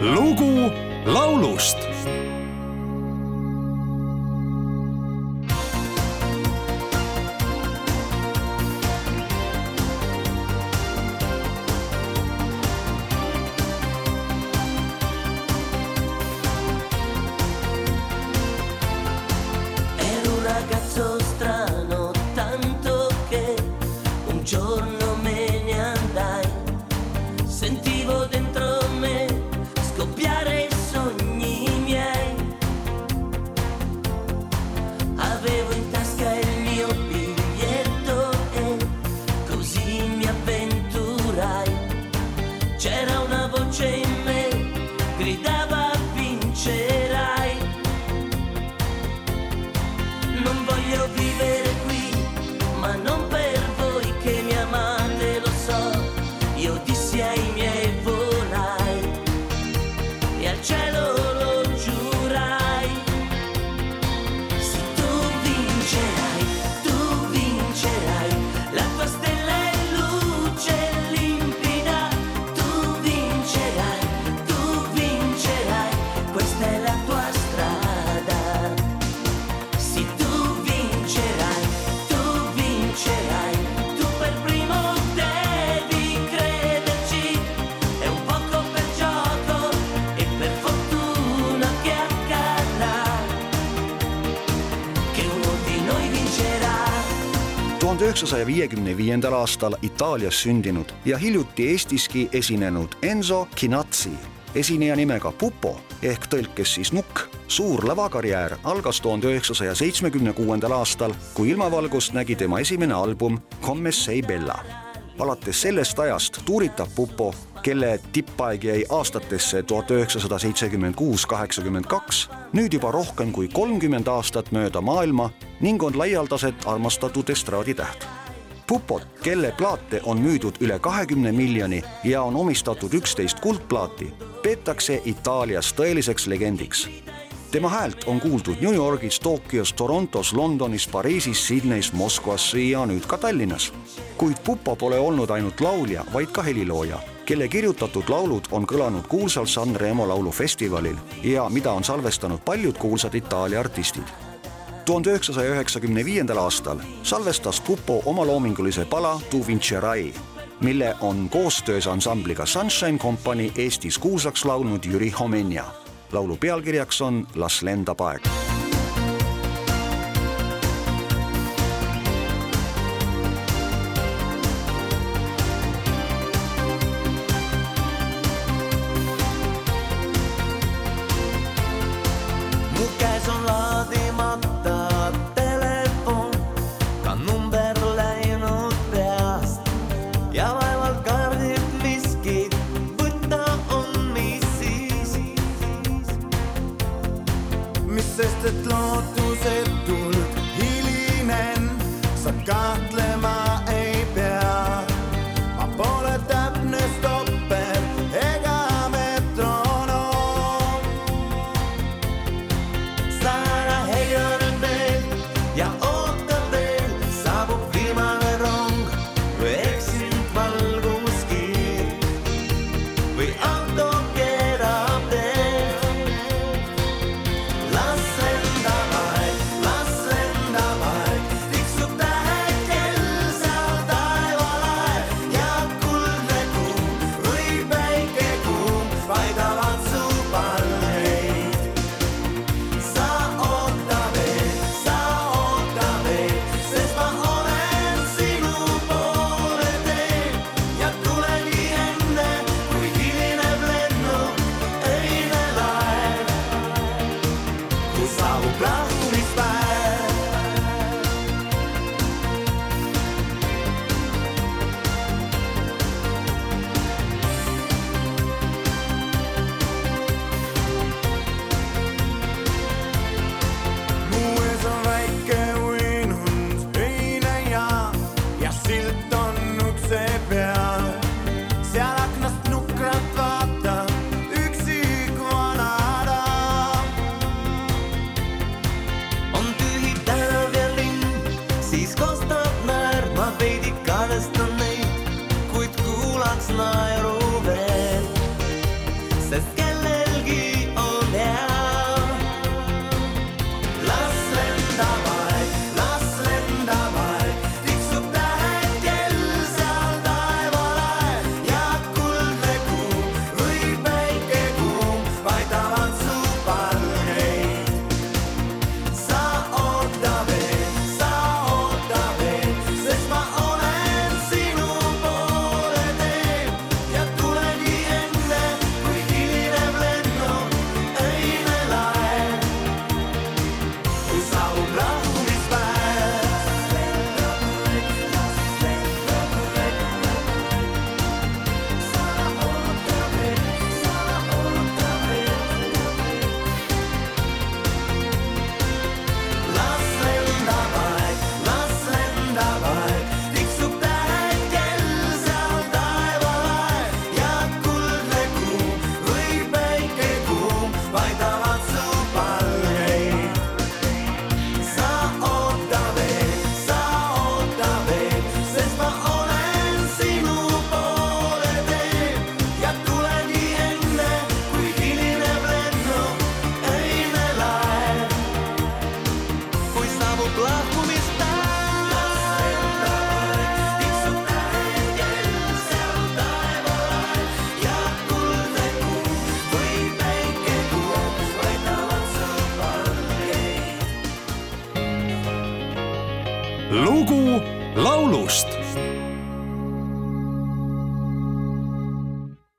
lugu laulust tuhande üheksasaja viiekümne viiendal aastal Itaalias sündinud ja hiljuti Eestiski esinenud Enzo Chinazzi, esineja nimega Pupo ehk tõlkes siis Nukk, suur lavakarjäär algas tuhande üheksasaja seitsmekümne kuuendal aastal, kui ilmavalgust nägi tema esimene album Come sei bella. alates sellest ajast tuuritab Pupo, kelle tippaeg jäi aastatesse tuhat üheksasada seitsekümmend kuus, kaheksakümmend kaks, nüüd juba rohkem kui kolmkümmend aastat mööda maailma ning on laialdaselt armastatud estraaditäht. Pupot, kelle plaate on müüdud üle kahekümne miljoni ja on omistatud üksteist kuldplaati, peetakse Itaalias tõeliseks legendiks tema häält on kuuldud New Yorgis, Tokyos, Torontos, Londonis, Pariisis, Sydneys, Moskvas ja nüüd ka Tallinnas. kuid Pupo pole olnud ainult laulja, vaid ka helilooja, kelle kirjutatud laulud on kõlanud kuulsal San Remo laulufestivalil ja mida on salvestanud paljud kuulsad Itaalia artistid tuhande üheksasaja üheksakümne viiendal aastal salvestas Pupo omaloomingulise pala Tu vincerai, mille on koostöös ansambliga Sunshine Company Eestis kuulsaks laulnud Jüri Homenja. laulu pealkirjaks on Las lendab aeg lugu laulust